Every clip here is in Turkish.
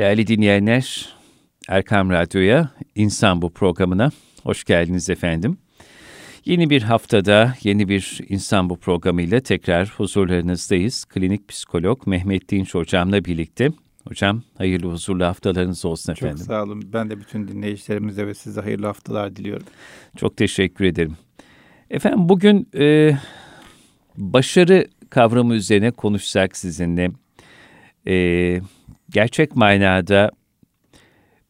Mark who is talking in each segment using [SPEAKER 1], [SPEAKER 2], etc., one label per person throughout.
[SPEAKER 1] Değerli dinleyenler, Erkam Radyo'ya, İnsan Bu programına hoş geldiniz efendim. Yeni bir haftada, yeni bir İnsan Bu programıyla tekrar huzurlarınızdayız. Klinik psikolog Mehmet Dinç hocamla birlikte. Hocam hayırlı huzurlu haftalarınız olsun efendim.
[SPEAKER 2] Çok sağ olun. Ben de bütün dinleyicilerimize ve size hayırlı haftalar diliyorum.
[SPEAKER 1] Çok teşekkür ederim. Efendim bugün e, başarı kavramı üzerine konuşsak sizinle. E, gerçek manada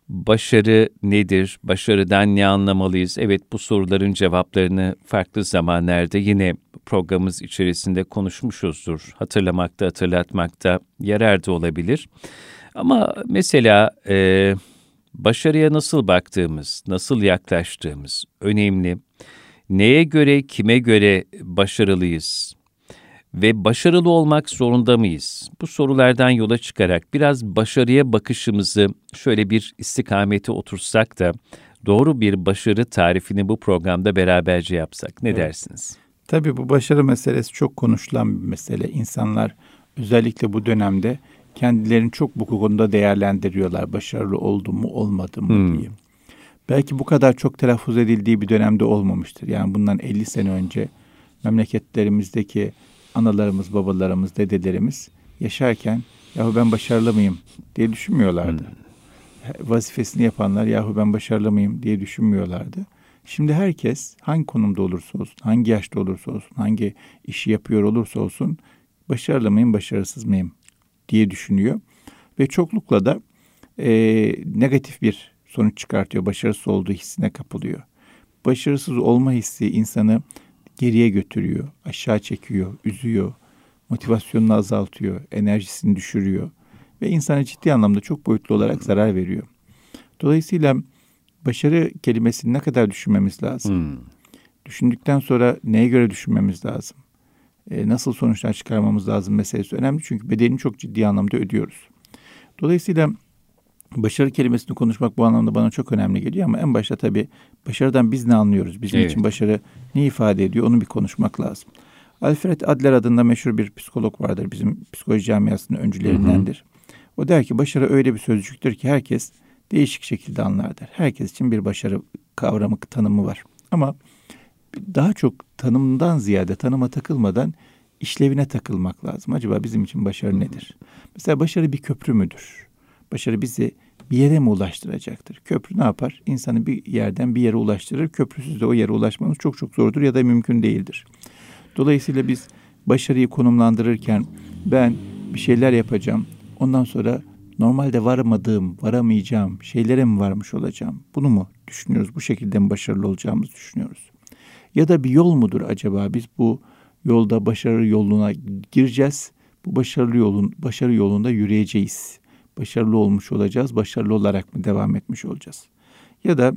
[SPEAKER 1] başarı nedir? Başarıdan ne anlamalıyız? Evet bu soruların cevaplarını farklı zamanlarda yine programımız içerisinde konuşmuşuzdur. Hatırlamakta, hatırlatmakta yarar da olabilir. Ama mesela e, başarıya nasıl baktığımız, nasıl yaklaştığımız önemli. Neye göre, kime göre başarılıyız? Ve başarılı olmak zorunda mıyız? Bu sorulardan yola çıkarak biraz başarıya bakışımızı şöyle bir istikamete otursak da doğru bir başarı tarifini bu programda beraberce yapsak. Ne evet. dersiniz?
[SPEAKER 2] Tabii bu başarı meselesi çok konuşulan bir mesele. İnsanlar özellikle bu dönemde kendilerini çok bu konuda değerlendiriyorlar. Başarılı oldu mu olmadı mı hmm. diye. Belki bu kadar çok telaffuz edildiği bir dönemde olmamıştır. Yani bundan 50 sene önce memleketlerimizdeki analarımız, babalarımız, dedelerimiz yaşarken yahu ben başarılı mıyım diye düşünmüyorlardı. Hmm. Vazifesini yapanlar yahu ben başarılı mıyım diye düşünmüyorlardı. Şimdi herkes hangi konumda olursa olsun, hangi yaşta olursa olsun, hangi işi yapıyor olursa olsun başarılı mıyım, başarısız mıyım diye düşünüyor. Ve çoklukla da e, negatif bir sonuç çıkartıyor. Başarısız olduğu hissine kapılıyor. Başarısız olma hissi insanı geriye götürüyor, aşağı çekiyor, üzüyor, motivasyonunu azaltıyor, enerjisini düşürüyor ve insana ciddi anlamda çok boyutlu olarak zarar veriyor. Dolayısıyla başarı kelimesini ne kadar düşünmemiz lazım? Hmm. Düşündükten sonra neye göre düşünmemiz lazım? E, nasıl sonuçlar çıkarmamız lazım meselesi önemli çünkü bedelini çok ciddi anlamda ödüyoruz. Dolayısıyla başarı kelimesini konuşmak bu anlamda bana çok önemli geliyor ama en başta tabii başarıdan biz ne anlıyoruz? Bizim evet. için başarı ne ifade ediyor? Onu bir konuşmak lazım. Alfred Adler adında meşhur bir psikolog vardır. Bizim psikoloji camiasının öncülerindendir. Hı hı. O der ki başarı öyle bir sözcüktür ki herkes değişik şekilde anlar der. Herkes için bir başarı kavramı, tanımı var. Ama daha çok tanımdan ziyade tanıma takılmadan işlevine takılmak lazım. Acaba bizim için başarı nedir? Mesela başarı bir köprü müdür? Başarı bizi bir yere mi ulaştıracaktır? Köprü ne yapar? İnsanı bir yerden bir yere ulaştırır. Köprüsüz de o yere ulaşmanız çok çok zordur ya da mümkün değildir. Dolayısıyla biz başarıyı konumlandırırken ben bir şeyler yapacağım. Ondan sonra normalde varamadığım, varamayacağım şeylere mi varmış olacağım? Bunu mu düşünüyoruz? Bu şekilde mi başarılı olacağımızı düşünüyoruz? Ya da bir yol mudur acaba? Biz bu yolda başarı yoluna gireceğiz. Bu başarılı yolun başarı yolunda yürüyeceğiz başarılı olmuş olacağız, başarılı olarak mı devam etmiş olacağız? Ya da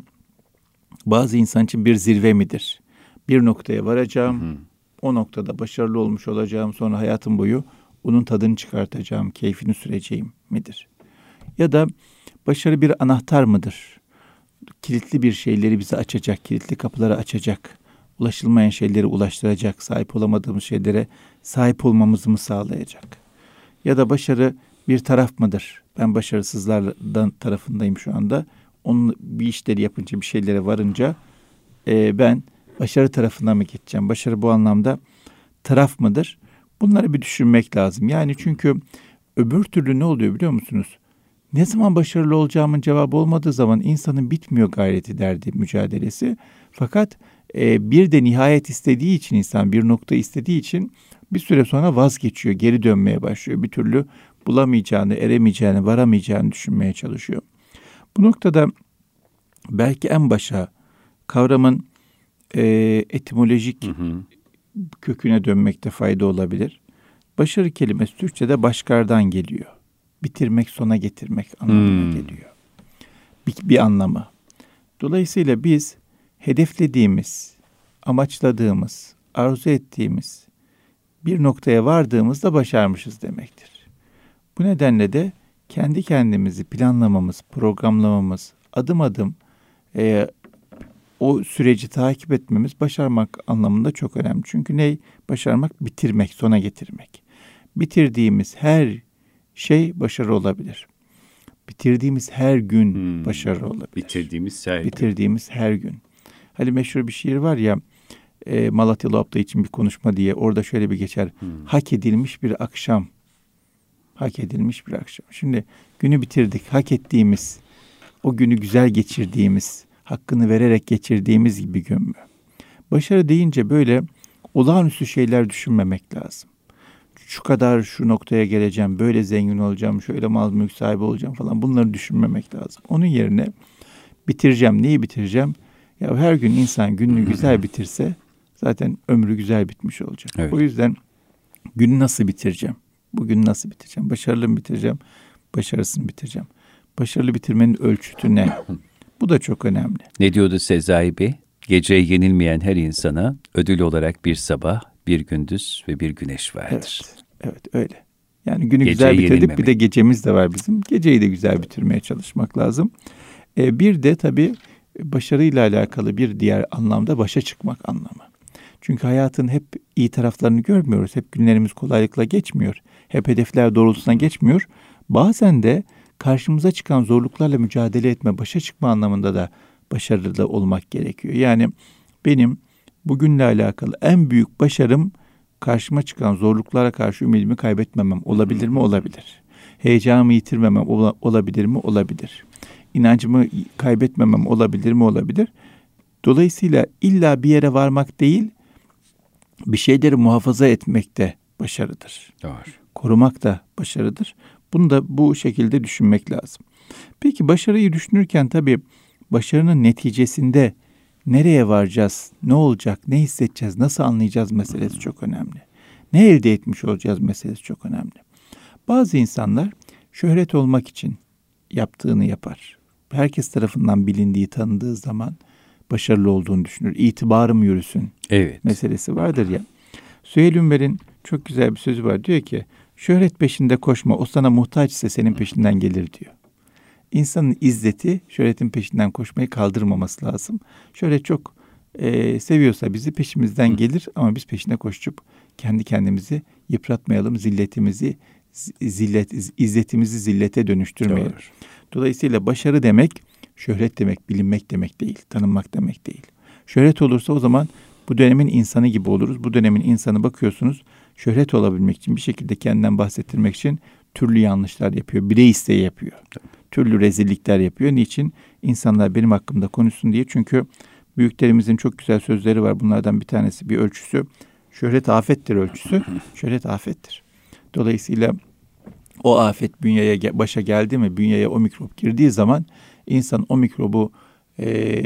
[SPEAKER 2] bazı insan için bir zirve midir? Bir noktaya varacağım, hı hı. o noktada başarılı olmuş olacağım, sonra hayatım boyu onun tadını çıkartacağım, keyfini süreceğim midir? Ya da başarı bir anahtar mıdır? Kilitli bir şeyleri bize açacak, kilitli kapıları açacak, ulaşılmayan şeyleri ulaştıracak, sahip olamadığımız şeylere sahip olmamızı mı sağlayacak? Ya da başarı bir taraf mıdır? Ben başarısızlardan tarafındayım şu anda. Onun bir işleri yapınca, bir şeylere varınca e, ben başarı tarafına mı geçeceğim? Başarı bu anlamda taraf mıdır? Bunları bir düşünmek lazım. Yani çünkü öbür türlü ne oluyor biliyor musunuz? Ne zaman başarılı olacağımın cevabı olmadığı zaman insanın bitmiyor gayreti derdi, mücadelesi. Fakat e, bir de nihayet istediği için insan bir nokta istediği için bir süre sonra vazgeçiyor, geri dönmeye başlıyor. Bir türlü bulamayacağını, eremeyeceğini, varamayacağını düşünmeye çalışıyor. Bu noktada belki en başa kavramın e, etimolojik hı hı. köküne dönmekte fayda olabilir. Başarı kelimesi Türkçe'de başkardan geliyor. Bitirmek, sona getirmek anlamına hmm. geliyor. Bir, bir anlamı. Dolayısıyla biz hedeflediğimiz, amaçladığımız, arzu ettiğimiz bir noktaya vardığımızda başarmışız demektir. Bu nedenle de kendi kendimizi planlamamız, programlamamız, adım adım e, o süreci takip etmemiz başarmak anlamında çok önemli. Çünkü ne? Başarmak, bitirmek, sona getirmek. Bitirdiğimiz her şey başarı olabilir. Bitirdiğimiz her gün hmm. başarı olabilir.
[SPEAKER 1] Bitirdiğimiz her
[SPEAKER 2] gün. Bitirdiğimiz her gün. Hani meşhur bir şiir var ya e, Malatyalı hafta için bir konuşma diye orada şöyle bir geçer. Hmm. Hak edilmiş bir akşam. Hak edilmiş bir akşam. Şimdi günü bitirdik. Hak ettiğimiz, o günü güzel geçirdiğimiz, hakkını vererek geçirdiğimiz gibi gün mü? Başarı deyince böyle olağanüstü şeyler düşünmemek lazım. Şu kadar şu noktaya geleceğim, böyle zengin olacağım, şöyle mal mülk sahibi olacağım falan bunları düşünmemek lazım. Onun yerine bitireceğim, neyi bitireceğim? Ya her gün insan gününü güzel bitirse zaten ömrü güzel bitmiş olacak. Evet. O yüzden günü nasıl bitireceğim? Bugün nasıl bitireceğim? Başarılı mı bitireceğim? Başarısız mı bitireceğim? Başarılı bitirmenin ölçütü ne? Bu da çok önemli.
[SPEAKER 1] Ne diyordu Sezai Bey? Gece yenilmeyen her insana ödül olarak bir sabah, bir gündüz ve bir güneş vardır.
[SPEAKER 2] Evet, evet öyle. Yani günü Gece güzel bitirdik yenilmemek. bir de gecemiz de var bizim. Geceyi de güzel bitirmeye çalışmak lazım. Ee, bir de tabii başarıyla alakalı bir diğer anlamda başa çıkmak anlamı. Çünkü hayatın hep iyi taraflarını görmüyoruz. Hep günlerimiz kolaylıkla geçmiyor. Hep hedefler doğrultusuna geçmiyor. Bazen de karşımıza çıkan zorluklarla mücadele etme, başa çıkma anlamında da başarılı olmak gerekiyor. Yani benim bugünle alakalı en büyük başarım karşıma çıkan zorluklara karşı ümidimi kaybetmemem olabilir mi? Olabilir. Heyecanımı yitirmemem olabilir mi? Olabilir. İnancımı kaybetmemem olabilir mi? Olabilir. Dolayısıyla illa bir yere varmak değil, bir şeyleri muhafaza etmek de başarıdır.
[SPEAKER 1] Doğru.
[SPEAKER 2] Korumak da başarıdır. Bunu da bu şekilde düşünmek lazım. Peki başarıyı düşünürken tabii başarının neticesinde nereye varacağız, ne olacak, ne hissedeceğiz, nasıl anlayacağız meselesi çok önemli. Ne elde etmiş olacağız meselesi çok önemli. Bazı insanlar şöhret olmak için yaptığını yapar. Herkes tarafından bilindiği, tanındığı zaman başarılı olduğunu düşünür. İtibarım yürüsün
[SPEAKER 1] evet.
[SPEAKER 2] meselesi vardır ya. Süheyl Ünver'in çok güzel bir sözü var. Diyor ki şöhret peşinde koşma. O sana muhtaç ise senin peşinden gelir diyor. İnsanın izzeti şöhretin peşinden koşmayı kaldırmaması lazım. Şöhret çok e, seviyorsa bizi peşimizden gelir ama biz peşine koşup kendi kendimizi yıpratmayalım. Zilletimizi zillet izzetimizi zillete dönüştürmeyelim. Doğru. Dolayısıyla başarı demek şöhret demek, bilinmek demek değil, tanınmak demek değil. Şöhret olursa o zaman bu dönemin insanı gibi oluruz. Bu dönemin insanı bakıyorsunuz şöhret olabilmek için bir şekilde kendinden bahsettirmek için türlü yanlışlar yapıyor. Birey isteği yapıyor. Türlü rezillikler yapıyor. Niçin? İnsanlar benim hakkımda konuşsun diye. Çünkü büyüklerimizin çok güzel sözleri var. Bunlardan bir tanesi bir ölçüsü. Şöhret afettir ölçüsü. Şöhret afettir. Dolayısıyla o afet bünyeye başa geldi mi, bünyeye o mikrop girdiği zaman insan o mikrobu e,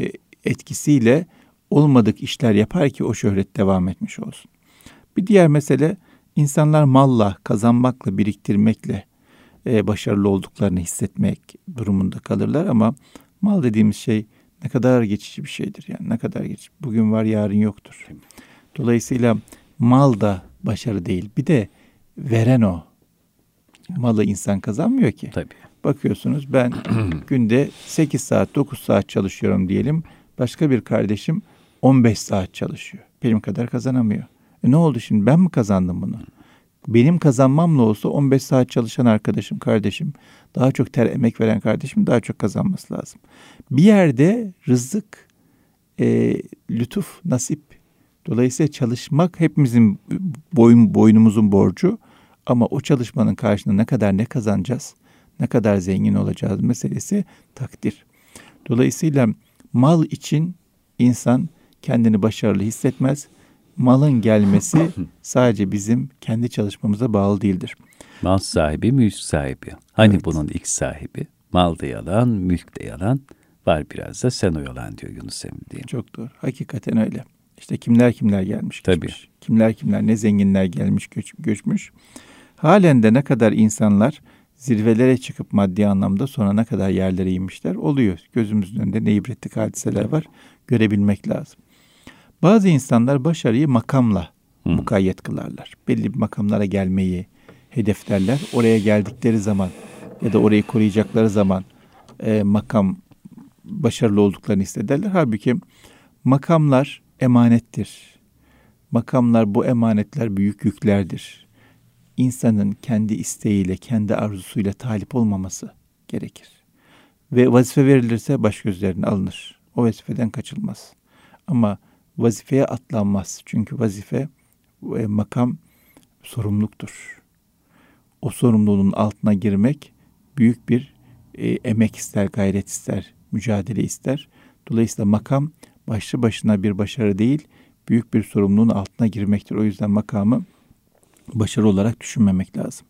[SPEAKER 2] etkisiyle olmadık işler yapar ki o şöhret devam etmiş olsun. Bir diğer mesele insanlar malla, kazanmakla, biriktirmekle e, başarılı olduklarını hissetmek durumunda kalırlar ama mal dediğimiz şey ne kadar geçici bir şeydir yani ne kadar geçici. Bugün var yarın yoktur. Dolayısıyla mal da başarı değil. Bir de veren o. Malı insan kazanmıyor ki.
[SPEAKER 1] Tabii.
[SPEAKER 2] Bakıyorsunuz ben günde 8 saat 9 saat çalışıyorum diyelim. Başka bir kardeşim 15 saat çalışıyor. Benim kadar kazanamıyor. E ne oldu şimdi ben mi kazandım bunu? Benim kazanmamla olsa 15 saat çalışan arkadaşım, kardeşim, daha çok ter emek veren kardeşim daha çok kazanması lazım. Bir yerde rızık, e, lütuf, nasip. Dolayısıyla çalışmak hepimizin boyun, boynumuzun borcu. Ama o çalışmanın karşılığında ne kadar ne kazanacağız, ne kadar zengin olacağız meselesi takdir. Dolayısıyla mal için insan kendini başarılı hissetmez malın gelmesi sadece bizim kendi çalışmamıza bağlı değildir.
[SPEAKER 1] Mal sahibi, mülk sahibi. Hani evet. bunun ilk sahibi? Mal da yalan, mülk de yalan. Var biraz da sen o yalan diyor Yunus Emre
[SPEAKER 2] Çok doğru. Hakikaten öyle. İşte kimler kimler gelmiş
[SPEAKER 1] Tabii.
[SPEAKER 2] geçmiş. Kimler kimler ne zenginler gelmiş göç, göçmüş. Halen de ne kadar insanlar zirvelere çıkıp maddi anlamda sonra ne kadar yerlere inmişler oluyor. Gözümüzün önünde ne ibretlik hadiseler var görebilmek lazım. Bazı insanlar başarıyı makamla Hı. mukayyet kılarlar. Belli bir makamlara gelmeyi hedeflerler. Oraya geldikleri zaman ya da orayı koruyacakları zaman e, makam başarılı olduklarını hissederler. Halbuki makamlar emanettir. Makamlar bu emanetler büyük yüklerdir. İnsanın kendi isteğiyle, kendi arzusuyla talip olmaması gerekir. ve vazife verilirse baş gözlerine alınır. O vazifeden kaçılmaz. Ama vazifeye atlanmaz. Çünkü vazife e, makam sorumluluktur. O sorumluluğun altına girmek büyük bir e, emek ister, gayret ister, mücadele ister. Dolayısıyla makam başlı başına bir başarı değil, büyük bir sorumluluğun altına girmektir. O yüzden makamı başarı olarak düşünmemek lazım.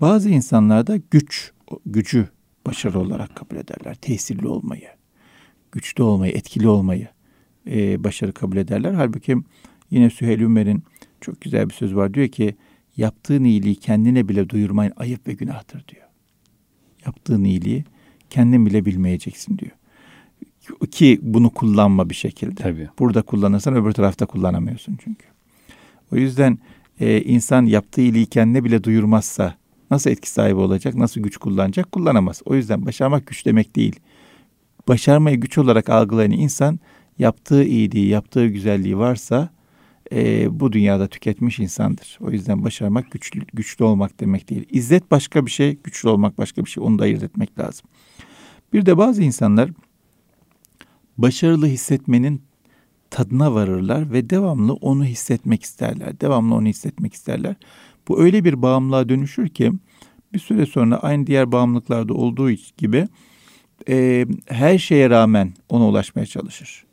[SPEAKER 2] Bazı insanlar da güç, gücü başarı olarak kabul ederler. Tesirli olmayı, güçlü olmayı, etkili olmayı e, başarı kabul ederler. Halbuki yine Süheyl Ümer'in çok güzel bir söz var. Diyor ki yaptığın iyiliği kendine bile duyurmayın ayıp ve günahtır diyor. Yaptığın iyiliği kendin bile bilmeyeceksin diyor. Ki bunu kullanma bir şekilde.
[SPEAKER 1] Tabii.
[SPEAKER 2] Burada kullanırsan öbür tarafta kullanamıyorsun çünkü. O yüzden e, insan yaptığı iyiliği kendine bile duyurmazsa nasıl etki sahibi olacak, nasıl güç kullanacak kullanamaz. O yüzden başarmak güç demek değil. Başarmayı güç olarak algılayan insan yaptığı iyiliği, yaptığı güzelliği varsa e, bu dünyada tüketmiş insandır. O yüzden başarmak güçlü, güçlü olmak demek değil. İzzet başka bir şey, güçlü olmak başka bir şey. Onu da ayırt etmek lazım. Bir de bazı insanlar başarılı hissetmenin tadına varırlar ve devamlı onu hissetmek isterler. Devamlı onu hissetmek isterler. Bu öyle bir bağımlılığa dönüşür ki bir süre sonra aynı diğer bağımlılıklarda olduğu gibi e, her şeye rağmen ona ulaşmaya çalışır.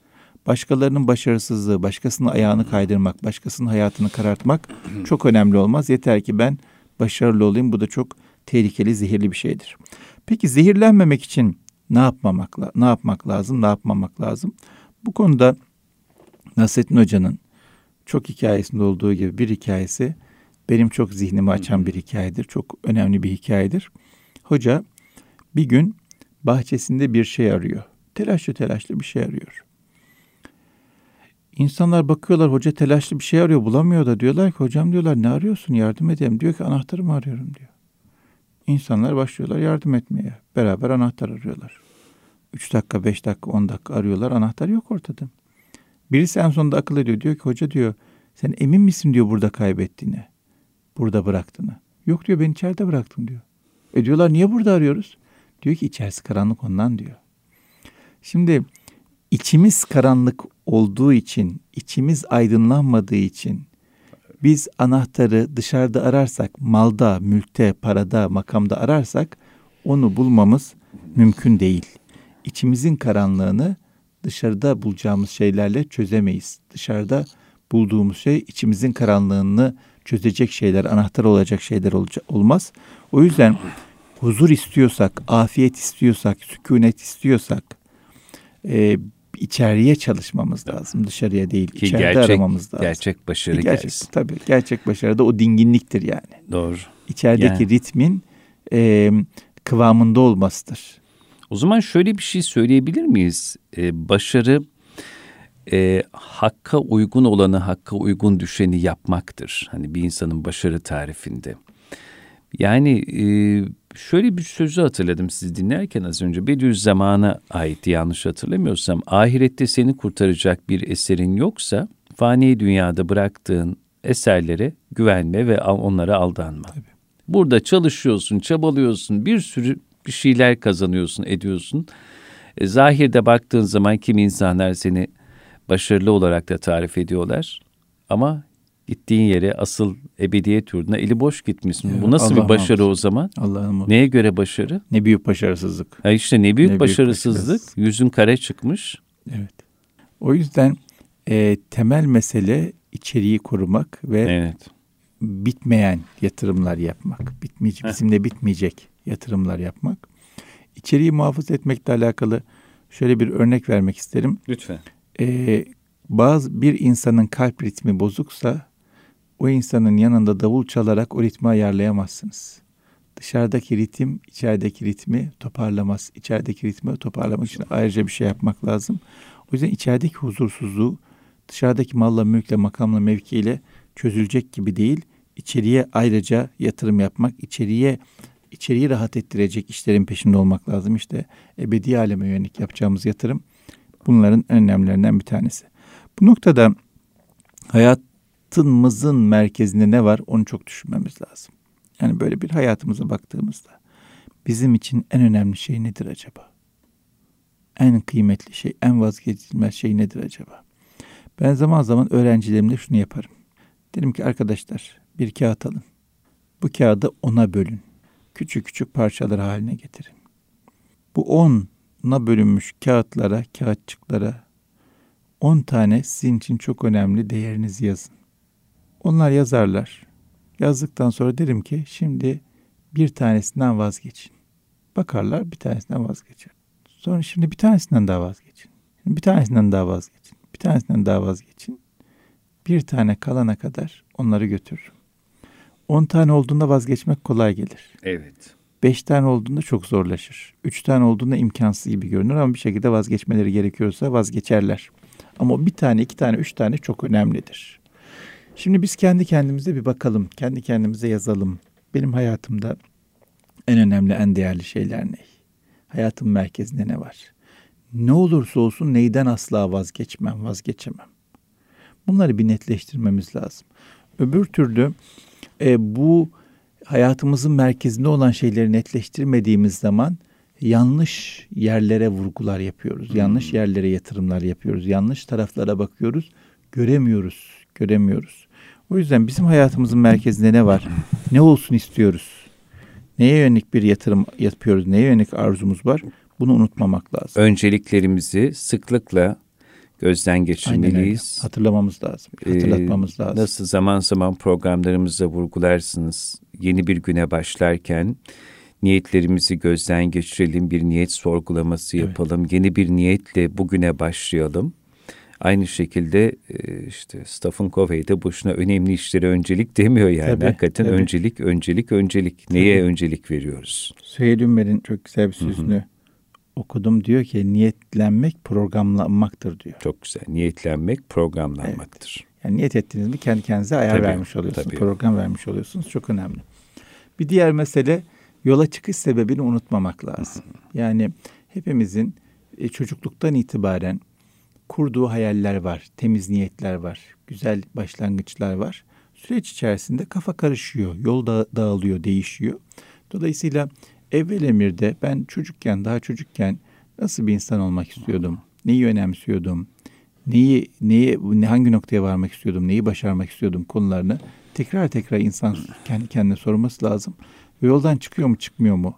[SPEAKER 2] Başkalarının başarısızlığı, başkasının ayağını kaydırmak, başkasının hayatını karartmak çok önemli olmaz. Yeter ki ben başarılı olayım. Bu da çok tehlikeli, zehirli bir şeydir. Peki zehirlenmemek için ne yapmamak ne yapmak lazım, ne yapmamak lazım? Bu konuda Nasrettin Hoca'nın çok hikayesinde olduğu gibi bir hikayesi benim çok zihnimi açan bir hikayedir. Çok önemli bir hikayedir. Hoca bir gün bahçesinde bir şey arıyor. Telaşlı telaşlı bir şey arıyor. İnsanlar bakıyorlar hoca telaşlı bir şey arıyor bulamıyor da diyorlar ki hocam diyorlar ne arıyorsun yardım edeyim. Diyor ki anahtarımı arıyorum diyor. İnsanlar başlıyorlar yardım etmeye. Beraber anahtar arıyorlar. Üç dakika, beş dakika, on dakika arıyorlar. Anahtar yok ortada. Birisi en sonunda akıl ediyor. Diyor ki hoca diyor sen emin misin diyor burada kaybettiğini. Burada bıraktığını. Yok diyor ben içeride bıraktım diyor. E diyorlar niye burada arıyoruz? Diyor ki içerisi karanlık ondan diyor. Şimdi içimiz karanlık olduğu için, içimiz aydınlanmadığı için biz anahtarı dışarıda ararsak, malda, mülkte, parada, makamda ararsak onu bulmamız mümkün değil. İçimizin karanlığını dışarıda bulacağımız şeylerle çözemeyiz. Dışarıda bulduğumuz şey içimizin karanlığını çözecek şeyler, anahtar olacak şeyler olmaz. O yüzden huzur istiyorsak, afiyet istiyorsak, sükunet istiyorsak içeriye çalışmamız lazım. Dışarıya değil. Ki içeride gerçek, aramamız lazım.
[SPEAKER 1] Gerçek başarı
[SPEAKER 2] gerçek, gelsin. Tabii gerçek başarı da o dinginliktir yani.
[SPEAKER 1] Doğru.
[SPEAKER 2] İçerideki yani. ritmin e, kıvamında olmasıdır.
[SPEAKER 1] O zaman şöyle bir şey söyleyebilir miyiz? Ee, başarı e, hakka uygun olanı, hakka uygun düşeni yapmaktır. Hani bir insanın başarı tarifinde. Yani e, şöyle bir sözü hatırladım siz dinlerken az önce. Bediüzzaman'a ait yanlış hatırlamıyorsam. Ahirette seni kurtaracak bir eserin yoksa fani dünyada bıraktığın eserlere güvenme ve onlara aldanma. Tabii. Burada çalışıyorsun, çabalıyorsun, bir sürü bir şeyler kazanıyorsun, ediyorsun. E, zahirde baktığın zaman kim insanlar seni başarılı olarak da tarif ediyorlar. Ama gittiğin yere asıl ebediyet yurduna eli boş gitmişsin. Bu nasıl Allah bir başarı o zaman?
[SPEAKER 2] Allah'ım.
[SPEAKER 1] Neye göre başarı?
[SPEAKER 2] Ne büyük başarısızlık.
[SPEAKER 1] Ha işte ne büyük ne başarısızlık. Büyük başarısızlık. Yüzün kare çıkmış.
[SPEAKER 2] Evet. O yüzden e, temel mesele içeriği korumak ve evet. bitmeyen yatırımlar yapmak. Bitmeyecek, bizimle bitmeyecek yatırımlar yapmak. İçeriği muhafaza etmekle alakalı şöyle bir örnek vermek isterim.
[SPEAKER 1] Lütfen.
[SPEAKER 2] Ee, bazı bir insanın kalp ritmi bozuksa o insanın yanında davul çalarak o ritmi ayarlayamazsınız. Dışarıdaki ritim içerideki ritmi toparlamaz. İçerideki ritmi toparlamak için ayrıca bir şey yapmak lazım. O yüzden içerideki huzursuzluğu dışarıdaki malla, mülkle, makamla, mevkiyle çözülecek gibi değil. İçeriye ayrıca yatırım yapmak, içeriye içeriği rahat ettirecek işlerin peşinde olmak lazım. İşte ebedi aleme yönelik yapacağımız yatırım bunların önemlilerinden bir tanesi. Bu noktada hayatımızın merkezinde ne var onu çok düşünmemiz lazım. Yani böyle bir hayatımıza baktığımızda bizim için en önemli şey nedir acaba? en kıymetli şey, en vazgeçilmez şey nedir acaba? Ben zaman zaman öğrencilerimle şunu yaparım. Dedim ki arkadaşlar bir kağıt alın. Bu kağıdı ona bölün. Küçük küçük parçalar haline getirin. Bu ona bölünmüş kağıtlara, kağıtçıklara on tane sizin için çok önemli değerinizi yazın. Onlar yazarlar. Yazdıktan sonra derim ki şimdi bir tanesinden vazgeçin. Bakarlar bir tanesinden vazgeçer. Sonra şimdi bir tanesinden daha vazgeçin. Bir tanesinden daha vazgeçin. Bir tanesinden daha vazgeçin. Bir tane kalana kadar onları götürürüm. On tane olduğunda vazgeçmek kolay gelir.
[SPEAKER 1] Evet.
[SPEAKER 2] Beş tane olduğunda çok zorlaşır. Üç tane olduğunda imkansız gibi görünür ama bir şekilde vazgeçmeleri gerekiyorsa vazgeçerler. Ama bir tane, iki tane, üç tane çok önemlidir. Şimdi biz kendi kendimize bir bakalım. Kendi kendimize yazalım. Benim hayatımda en önemli, en değerli şeyler ne? Hayatın merkezinde ne var? Ne olursa olsun neyden asla vazgeçmem, vazgeçemem. Bunları bir netleştirmemiz lazım. Öbür türlü e, bu hayatımızın merkezinde olan şeyleri netleştirmediğimiz zaman yanlış yerlere vurgular yapıyoruz. Hmm. Yanlış yerlere yatırımlar yapıyoruz. Yanlış taraflara bakıyoruz. Göremiyoruz. Göremiyoruz. O yüzden bizim hayatımızın merkezinde ne var? Ne olsun istiyoruz? Neye yönelik bir yatırım yapıyoruz? Neye yönelik arzumuz var? Bunu unutmamak lazım.
[SPEAKER 1] Önceliklerimizi sıklıkla gözden geçirmeliyiz.
[SPEAKER 2] Hatırlamamız lazım. Ee, hatırlatmamız
[SPEAKER 1] ee,
[SPEAKER 2] lazım.
[SPEAKER 1] Nasıl zaman zaman programlarımızda vurgularsınız. Yeni bir güne başlarken niyetlerimizi gözden geçirelim, bir niyet sorgulaması yapalım. Evet. Yeni bir niyetle bugüne başlayalım. Aynı şekilde e, işte Stephen Covey de boşuna önemli işlere öncelik demiyor yani. Tabii, Hakikaten tabii. öncelik, öncelik, öncelik. Neye tabii. öncelik veriyoruz?
[SPEAKER 2] Süheyl Ünver'in çok güzel bir sözünü Hı-hı. okudum. Diyor ki niyetlenmek programlanmaktır diyor.
[SPEAKER 1] Çok güzel. Niyetlenmek programlanmaktır. Evet.
[SPEAKER 2] Yani niyet ettiğiniz mi kendi kendinize ayar tabii, vermiş oluyorsunuz. Tabii. Program vermiş oluyorsunuz. Çok önemli. Bir diğer mesele yola çıkış sebebini unutmamak lazım. Yani hepimizin e, çocukluktan itibaren kurduğu hayaller var, temiz niyetler var, güzel başlangıçlar var. Süreç içerisinde kafa karışıyor, yol da dağılıyor, değişiyor. Dolayısıyla evvel emirde ben çocukken, daha çocukken nasıl bir insan olmak istiyordum? Neyi önemsiyordum? Neyi, neyi, hangi noktaya varmak istiyordum? Neyi başarmak istiyordum konularını tekrar tekrar insan kendi kendine sorması lazım. Ve yoldan çıkıyor mu, çıkmıyor mu?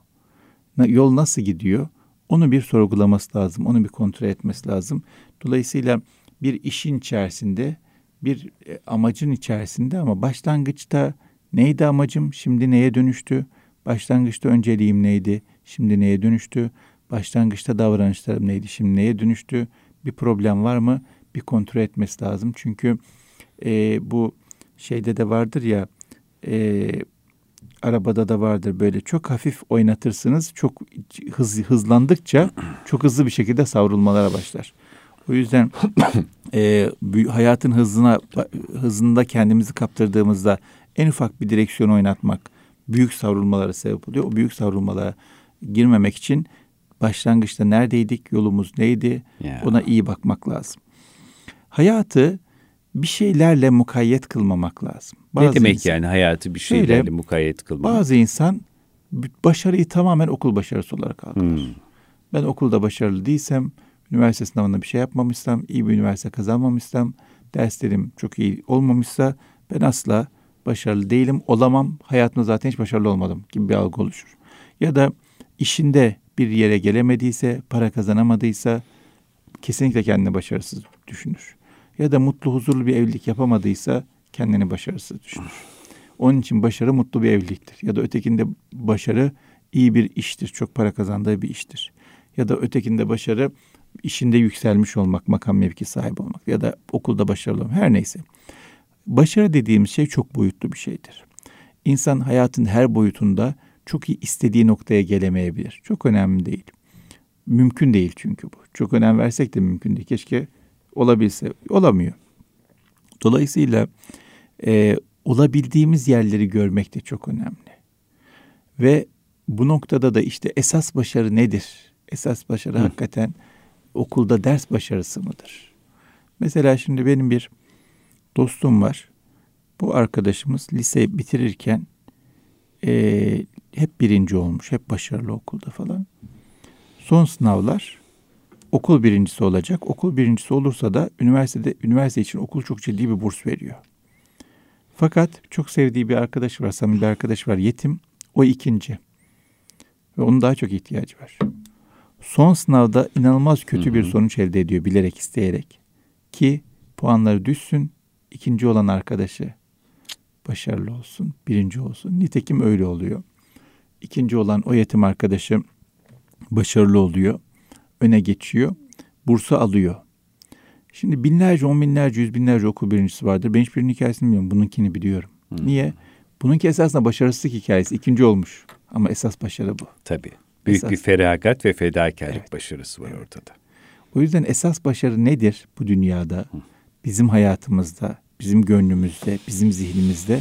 [SPEAKER 2] Yol nasıl gidiyor? Onu bir sorgulaması lazım, onu bir kontrol etmesi lazım. Dolayısıyla bir işin içerisinde, bir e, amacın içerisinde ama başlangıçta neydi amacım, şimdi neye dönüştü? Başlangıçta önceliğim neydi, şimdi neye dönüştü? Başlangıçta davranışlarım neydi, şimdi neye dönüştü? Bir problem var mı? Bir kontrol etmesi lazım. Çünkü e, bu şeyde de vardır ya, e, arabada da vardır böyle çok hafif oynatırsınız. Çok hız, hızlandıkça çok hızlı bir şekilde savrulmalara başlar. O yüzden e, hayatın hızına hızında kendimizi kaptırdığımızda en ufak bir direksiyon oynatmak büyük savrulmalara sebep oluyor. O büyük savrulmalara girmemek için başlangıçta neredeydik, yolumuz neydi yeah. ona iyi bakmak lazım. Hayatı bir şeylerle mukayyet kılmamak lazım.
[SPEAKER 1] Bazı ne demek insan, yani hayatı bir şeylerle şöyle, mukayyet kılmak?
[SPEAKER 2] Bazı insan başarıyı tamamen okul başarısı olarak algılar. Hmm. Ben okulda başarılı değilsem, üniversite sınavında bir şey yapmamışsam, iyi bir üniversite kazanmamışsam, derslerim çok iyi olmamışsa ben asla başarılı değilim, olamam, hayatımda zaten hiç başarılı olmadım gibi bir algı oluşur. Ya da işinde bir yere gelemediyse, para kazanamadıysa kesinlikle kendini başarısız düşünür ya da mutlu huzurlu bir evlilik yapamadıysa kendini başarısız düşünür. Onun için başarı mutlu bir evliliktir. Ya da ötekinde başarı iyi bir iştir. Çok para kazandığı bir iştir. Ya da ötekinde başarı işinde yükselmiş olmak, makam mevki sahibi olmak ya da okulda başarılı olmak her neyse. Başarı dediğimiz şey çok boyutlu bir şeydir. İnsan hayatın her boyutunda çok iyi istediği noktaya gelemeyebilir. Çok önemli değil. Mümkün değil çünkü bu. Çok önem versek de mümkün değil. Keşke olabilse olamıyor. Dolayısıyla e, olabildiğimiz yerleri görmek de çok önemli. Ve bu noktada da işte esas başarı nedir? Esas başarı Hı. hakikaten okulda ders başarısı mıdır? Mesela şimdi benim bir dostum var. Bu arkadaşımız lise bitirirken e, hep birinci olmuş, hep başarılı okulda falan. Son sınavlar okul birincisi olacak. Okul birincisi olursa da üniversitede üniversite için okul çok ciddi bir burs veriyor. Fakat çok sevdiği bir arkadaş var, samimi bir arkadaş var, yetim. O ikinci. Ve onun daha çok ihtiyacı var. Son sınavda inanılmaz kötü bir sonuç elde ediyor bilerek isteyerek. Ki puanları düşsün, ikinci olan arkadaşı başarılı olsun, birinci olsun. Nitekim öyle oluyor. İkinci olan o yetim arkadaşı başarılı oluyor, öne geçiyor, bursu alıyor. Şimdi binlerce, on binlerce, yüz binlerce okul birincisi vardır. Ben hiçbirinin hikayesini bilmiyorum. Bununkini biliyorum. Hmm. Niye? Bununki esasında başarısızlık hikayesi. ikinci olmuş. Ama esas başarı bu.
[SPEAKER 1] Tabii. Büyük esas. bir feragat ve fedakarlık evet. başarısı var evet. ortada.
[SPEAKER 2] O yüzden esas başarı nedir bu dünyada? Bizim hayatımızda, bizim gönlümüzde, bizim zihnimizde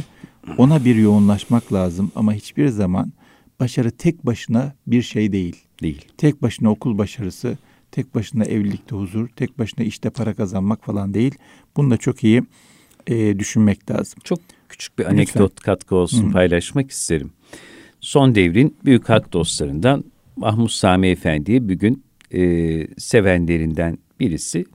[SPEAKER 2] ona bir yoğunlaşmak lazım ama hiçbir zaman başarı tek başına bir şey değil.
[SPEAKER 1] Değil.
[SPEAKER 2] Tek başına okul başarısı, tek başına evlilikte huzur, tek başına işte para kazanmak falan değil. Bunu da çok iyi e, düşünmek lazım.
[SPEAKER 1] Çok küçük bir anekdot Lütfen. katkı olsun Hı. paylaşmak isterim. Son devrin büyük hak dostlarından Mahmut Sami Efendi'ye bir gün e, sevenlerinden birisi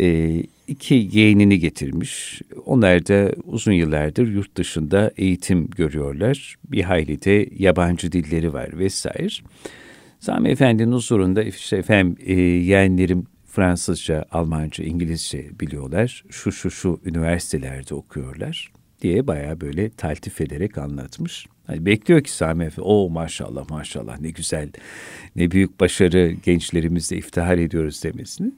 [SPEAKER 1] e, iki yeğenini getirmiş. Onlar da uzun yıllardır yurt dışında eğitim görüyorlar. Bir hayli de yabancı dilleri var vesaire. Sami Efendi'nin huzurunda işte efendim e, yeğenlerim Fransızca, Almanca, İngilizce biliyorlar. Şu şu şu üniversitelerde okuyorlar diye baya böyle taltif ederek anlatmış. Hani bekliyor ki Sami Efendi, o maşallah maşallah ne güzel, ne büyük başarı gençlerimizle iftihar ediyoruz demesini.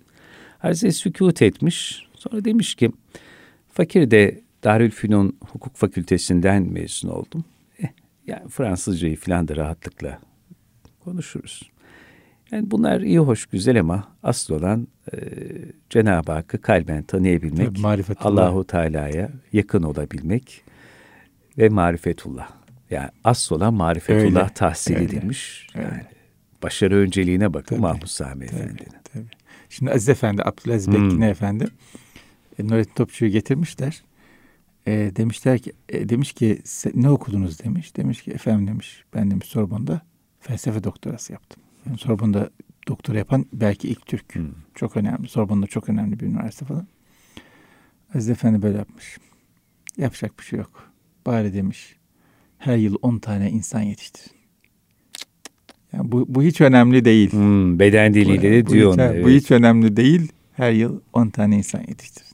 [SPEAKER 1] Hazreti sükut etmiş. Sonra demiş ki, fakir de Darülfünun Hukuk Fakültesinden mezun oldum. Eh, yani Fransızcayı falan da rahatlıkla konuşuruz. Yani bunlar iyi hoş güzel ama asıl olan e, Cenab-ı Hakk'ı kalben tanıyabilmek, Allahu Teala'ya yakın olabilmek ve marifetullah. Yani asıl olan marifetullah öyle, tahsili öyle, demiş. Öyle. Yani başarı önceliğine bakın tabii, Mahmut Sami Efendi'nin.
[SPEAKER 2] Şimdi Aziz Efendi, Abdülaziz hmm. Bekine Efendi e, Nurettin Topçu'yu getirmişler. E, demişler ki, e, demiş ki ne okudunuz demiş. Demiş ki efendim demiş ben demiş Sorbon'da felsefe doktorası yaptım. Yani Sorbon'da doktora yapan belki ilk Türk. Hmm. Çok önemli. Sorbon'da çok önemli bir üniversite falan. Aziz Efendi böyle yapmış. Yapacak bir şey yok. Bari demiş her yıl 10 tane insan yetiştirin. Yani bu, bu hiç önemli değil.
[SPEAKER 1] Hmm, beden diliyle de diyor
[SPEAKER 2] onu. Evet. Bu hiç önemli değil. Her yıl 10 tane insan yetiştirin.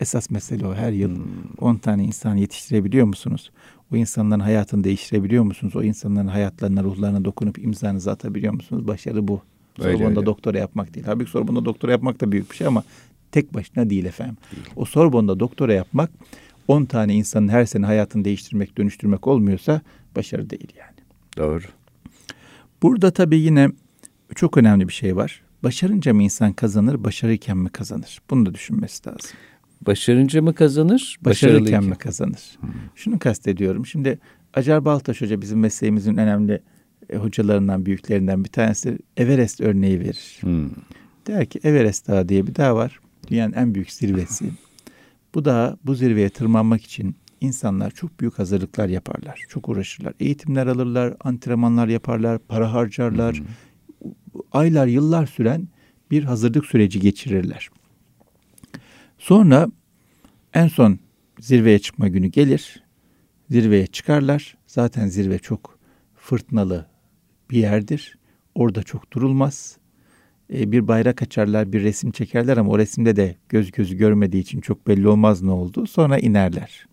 [SPEAKER 2] Esas mesele o. Her yıl 10 hmm. tane insan yetiştirebiliyor musunuz? O insanların hayatını değiştirebiliyor musunuz? O insanların hayatlarına, ruhlarına dokunup imzanızı atabiliyor musunuz? Başarı bu. Sorbon'da doktora yapmak değil. Tabii ki Sorbon'da doktora yapmak da büyük bir şey ama tek başına değil efendim. Değil. O Sorbon'da doktora yapmak 10 tane insanın her sene hayatını değiştirmek, dönüştürmek olmuyorsa başarı değil yani.
[SPEAKER 1] Doğru.
[SPEAKER 2] Burada tabii yine çok önemli bir şey var. Başarınca mı insan kazanır, başarırken mi kazanır? Bunu da düşünmesi lazım.
[SPEAKER 1] Başarınca mı kazanır,
[SPEAKER 2] başarırken mi kazanır? Hmm. Şunu kastediyorum. Şimdi Acar Baltaş Hoca bizim mesleğimizin önemli e, hocalarından, büyüklerinden bir tanesi Everest örneği verir. Hmm. Der ki Everest Dağı diye bir dağ var. Dünyanın en büyük zirvesi. Bu da bu zirveye tırmanmak için insanlar çok büyük hazırlıklar yaparlar. Çok uğraşırlar. Eğitimler alırlar, antrenmanlar yaparlar, para harcarlar. Hı. Aylar, yıllar süren bir hazırlık süreci geçirirler. Sonra en son zirveye çıkma günü gelir. Zirveye çıkarlar. Zaten zirve çok fırtınalı bir yerdir. Orada çok durulmaz. E, bir bayrak açarlar, bir resim çekerler ama o resimde de göz gözü görmediği için çok belli olmaz ne oldu. Sonra inerler.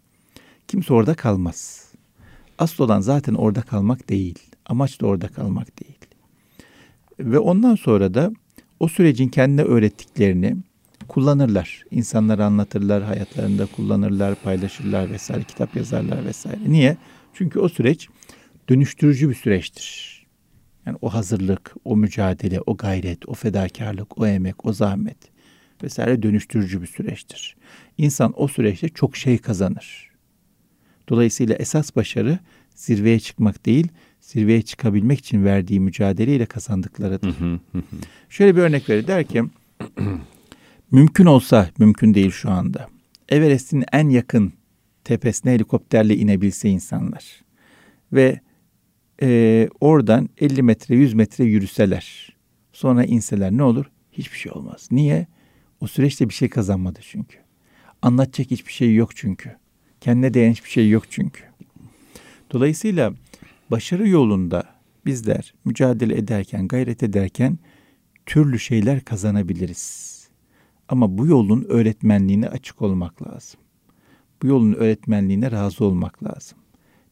[SPEAKER 2] Kimse orada kalmaz. Asıl olan zaten orada kalmak değil. Amaç da orada kalmak değil. Ve ondan sonra da o sürecin kendine öğrettiklerini kullanırlar. İnsanlara anlatırlar, hayatlarında kullanırlar, paylaşırlar vesaire, kitap yazarlar vesaire. Niye? Çünkü o süreç dönüştürücü bir süreçtir. Yani o hazırlık, o mücadele, o gayret, o fedakarlık, o emek, o zahmet vesaire dönüştürücü bir süreçtir. İnsan o süreçte çok şey kazanır. Dolayısıyla esas başarı zirveye çıkmak değil, zirveye çıkabilmek için verdiği mücadeleyle kazandıklarıdır. Şöyle bir örnek verir der ki, mümkün olsa, mümkün değil şu anda. Everest'in en yakın tepesine helikopterle inebilse insanlar ve e, oradan 50 metre 100 metre yürüseler sonra inseler ne olur? Hiçbir şey olmaz. Niye? O süreçte bir şey kazanmadı çünkü. Anlatacak hiçbir şey yok çünkü. Kendine değen hiçbir şey yok çünkü. Dolayısıyla başarı yolunda bizler mücadele ederken, gayret ederken türlü şeyler kazanabiliriz. Ama bu yolun öğretmenliğine açık olmak lazım. Bu yolun öğretmenliğine razı olmak lazım.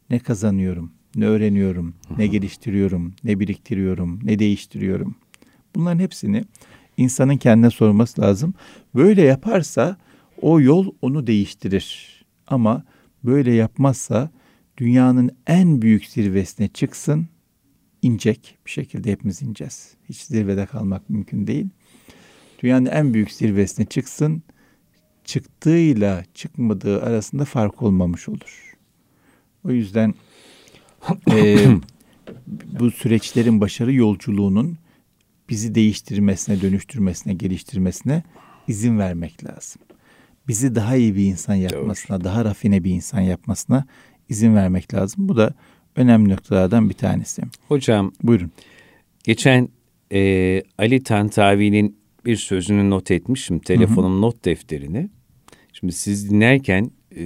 [SPEAKER 2] Ne kazanıyorum, ne öğreniyorum, ne geliştiriyorum, ne biriktiriyorum, ne değiştiriyorum. Bunların hepsini insanın kendine sorması lazım. Böyle yaparsa o yol onu değiştirir. Ama böyle yapmazsa dünyanın en büyük zirvesine çıksın, inecek bir şekilde hepimiz ineceğiz. Hiç zirvede kalmak mümkün değil. Dünyanın en büyük zirvesine çıksın, çıktığıyla çıkmadığı arasında fark olmamış olur. O yüzden e, bu süreçlerin başarı yolculuğunun bizi değiştirmesine, dönüştürmesine, geliştirmesine izin vermek lazım. Bizi daha iyi bir insan yapmasına, Doğru. daha rafine bir insan yapmasına izin vermek lazım. Bu da önemli noktalardan bir tanesi.
[SPEAKER 1] Hocam, buyurun. Geçen e, Ali Tantavi'nin bir sözünü not etmişim telefonum hı hı. not defterini. Şimdi siz dinlerken e,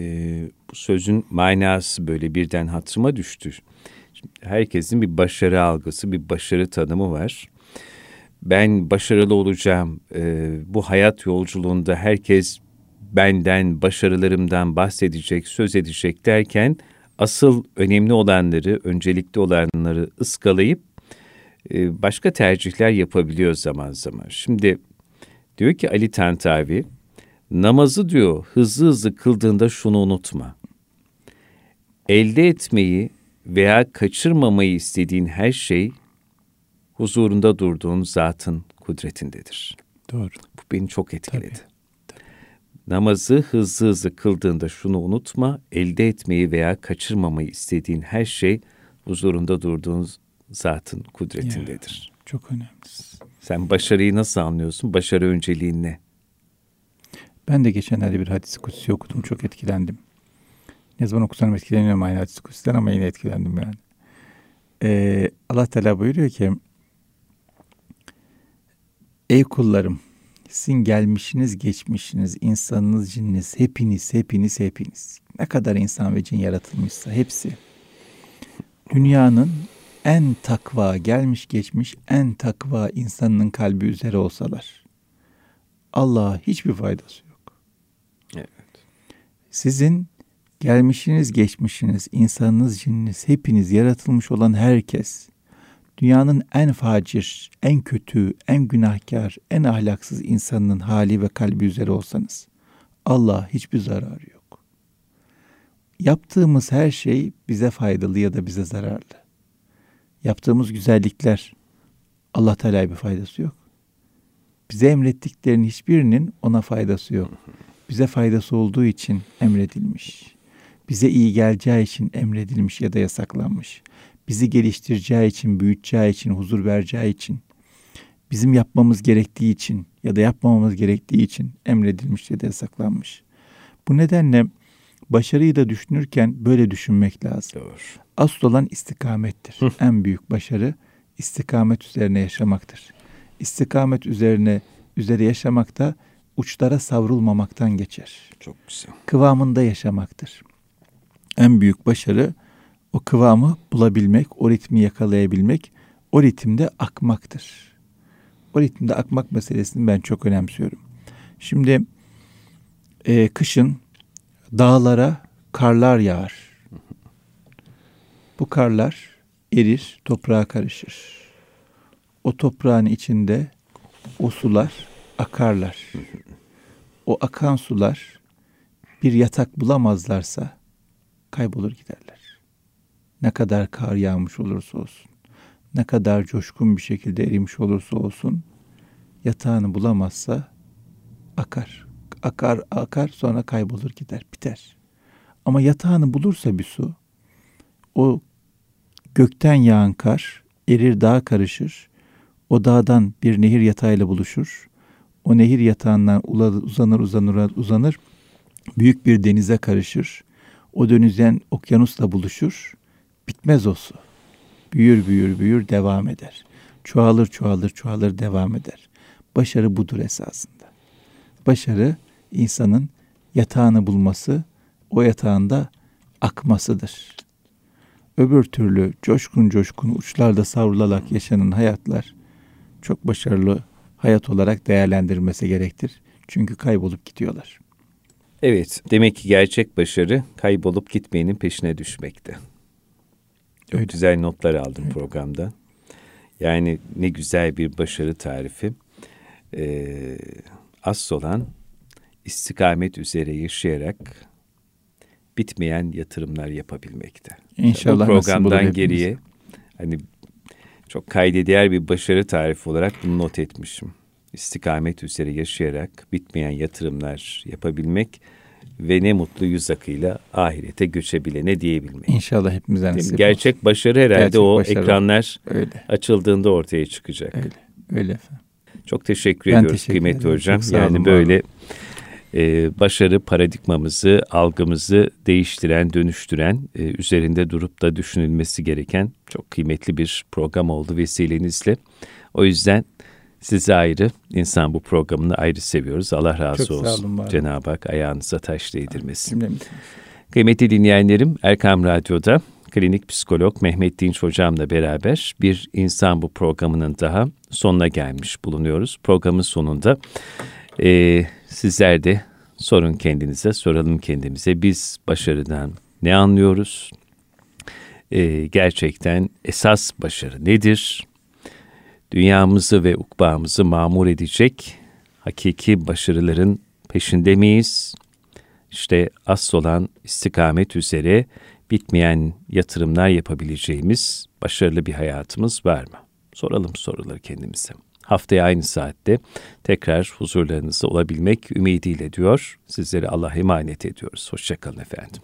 [SPEAKER 1] bu sözün manası böyle birden hatırıma düştü. Şimdi herkesin bir başarı algısı, bir başarı tanımı var. Ben başarılı olacağım. E, bu hayat yolculuğunda herkes benden, başarılarımdan bahsedecek, söz edecek derken asıl önemli olanları, öncelikli olanları ıskalayıp e, başka tercihler yapabiliyor zaman zaman. Şimdi diyor ki Ali Tantavi, namazı diyor hızlı hızlı kıldığında şunu unutma. Elde etmeyi veya kaçırmamayı istediğin her şey huzurunda durduğun zatın kudretindedir.
[SPEAKER 2] Doğru.
[SPEAKER 1] Bu beni çok etkiledi. Tabii. Namazı hızlı hızlı kıldığında şunu unutma, elde etmeyi veya kaçırmamayı istediğin her şey huzurunda durduğun zatın kudretindedir.
[SPEAKER 2] Çok önemli.
[SPEAKER 1] Sen başarıyı nasıl anlıyorsun? Başarı önceliğin ne?
[SPEAKER 2] Ben de geçenlerde bir hadis kutsi okudum. Çok etkilendim. Ne zaman okusam etkileniyorum aynı hadis kutsiden ama yine etkilendim yani. Ee, Allah Teala buyuruyor ki Ey kullarım sizin gelmişiniz geçmişiniz, insanınız, cininiz, hepiniz, hepiniz, hepiniz. Ne kadar insan ve cin yaratılmışsa hepsi. Dünyanın en takva, gelmiş geçmiş en takva insanının kalbi üzere olsalar. Allah'a hiçbir faydası yok.
[SPEAKER 1] Evet.
[SPEAKER 2] Sizin gelmişiniz, geçmişiniz, insanınız, cininiz, hepiniz yaratılmış olan herkes dünyanın en facir, en kötü, en günahkar, en ahlaksız insanının hali ve kalbi üzere olsanız Allah hiçbir zararı yok. Yaptığımız her şey bize faydalı ya da bize zararlı. Yaptığımız güzellikler Allah Teala bir faydası yok. Bize emrettiklerinin hiçbirinin ona faydası yok. Bize faydası olduğu için emredilmiş. Bize iyi geleceği için emredilmiş ya da yasaklanmış bizi geliştireceği için, büyüteceği için, huzur vereceği için, bizim yapmamız gerektiği için ya da yapmamamız gerektiği için emredilmiş ya da yasaklanmış. Bu nedenle başarıyı da düşünürken böyle düşünmek lazım. Doğru. Asıl olan istikamettir. Hı. En büyük başarı istikamet üzerine yaşamaktır. İstikamet üzerine üzere yaşamak da uçlara savrulmamaktan geçer.
[SPEAKER 1] Çok güzel.
[SPEAKER 2] Kıvamında yaşamaktır. En büyük başarı o kıvamı bulabilmek, o ritmi yakalayabilmek, o ritimde akmaktır. O ritimde akmak meselesini ben çok önemsiyorum. Şimdi e, kışın dağlara karlar yağar. Bu karlar erir, toprağa karışır. O toprağın içinde o sular akarlar. O akan sular bir yatak bulamazlarsa kaybolur giderler. Ne kadar kar yağmış olursa olsun, ne kadar coşkun bir şekilde erimiş olursa olsun, yatağını bulamazsa akar. Akar, akar sonra kaybolur gider, biter. Ama yatağını bulursa bir su, o gökten yağan kar erir dağa karışır. O dağdan bir nehir yatağıyla buluşur. O nehir yatağından uzanır uzanır uzanır. Büyük bir denize karışır. O denizden okyanusla buluşur. Bitmez o su. Büyür büyür büyür devam eder. Çoğalır çoğalır çoğalır devam eder. Başarı budur esasında. Başarı insanın yatağını bulması, o yatağında akmasıdır. Öbür türlü coşkun coşkun uçlarda savrularak yaşanan hayatlar çok başarılı hayat olarak değerlendirilmesi gerektir. Çünkü kaybolup gidiyorlar.
[SPEAKER 1] Evet, demek ki gerçek başarı kaybolup gitmeyenin peşine düşmekte. Öyle. güzel notlar aldım Öyle. programda. Yani ne güzel bir başarı tarifi. Ee, asıl olan istikamet üzere yaşayarak bitmeyen yatırımlar yapabilmekte.
[SPEAKER 2] İnşallah.
[SPEAKER 1] Bu programdan geriye hani çok kayda değer bir başarı tarifi olarak bunu not etmişim. İstikamet üzere yaşayarak bitmeyen yatırımlar yapabilmek ve ne mutlu yüz akıyla ahirete göçebilene diyebilmek.
[SPEAKER 2] İnşallah hepimize nasip
[SPEAKER 1] Gerçek başarı herhalde Gerçek o başarı. ekranlar Öyle. açıldığında ortaya çıkacak.
[SPEAKER 2] Öyle. Öyle efendim.
[SPEAKER 1] Çok teşekkür ben ediyoruz teşekkür kıymetli ederim. hocam. Yani böyle e, başarı paradigmamızı, algımızı değiştiren, dönüştüren, e, üzerinde durup da düşünülmesi gereken çok kıymetli bir program oldu vesilenizle. O yüzden sizi ayrı, insan bu programını ayrı seviyoruz. Allah razı çok olsun. Cenab-ı Hak ayağınıza taş değdirmesin. Kıymetli dinleyenlerim, Erkam Radyo'da klinik psikolog Mehmet Dinç hocamla beraber bir insan bu programının daha sonuna gelmiş bulunuyoruz. Programın sonunda e, sizler de sorun kendinize, soralım kendimize. Biz başarıdan ne anlıyoruz? E, gerçekten esas başarı nedir? Dünyamızı ve ukbağımızı mamur edecek hakiki başarıların peşinde miyiz? İşte asıl olan istikamet üzere bitmeyen yatırımlar yapabileceğimiz başarılı bir hayatımız var mı? Soralım soruları kendimize. Haftaya aynı saatte tekrar huzurlarınızda olabilmek ümidiyle diyor. Sizleri Allah'a emanet ediyoruz. Hoşçakalın efendim.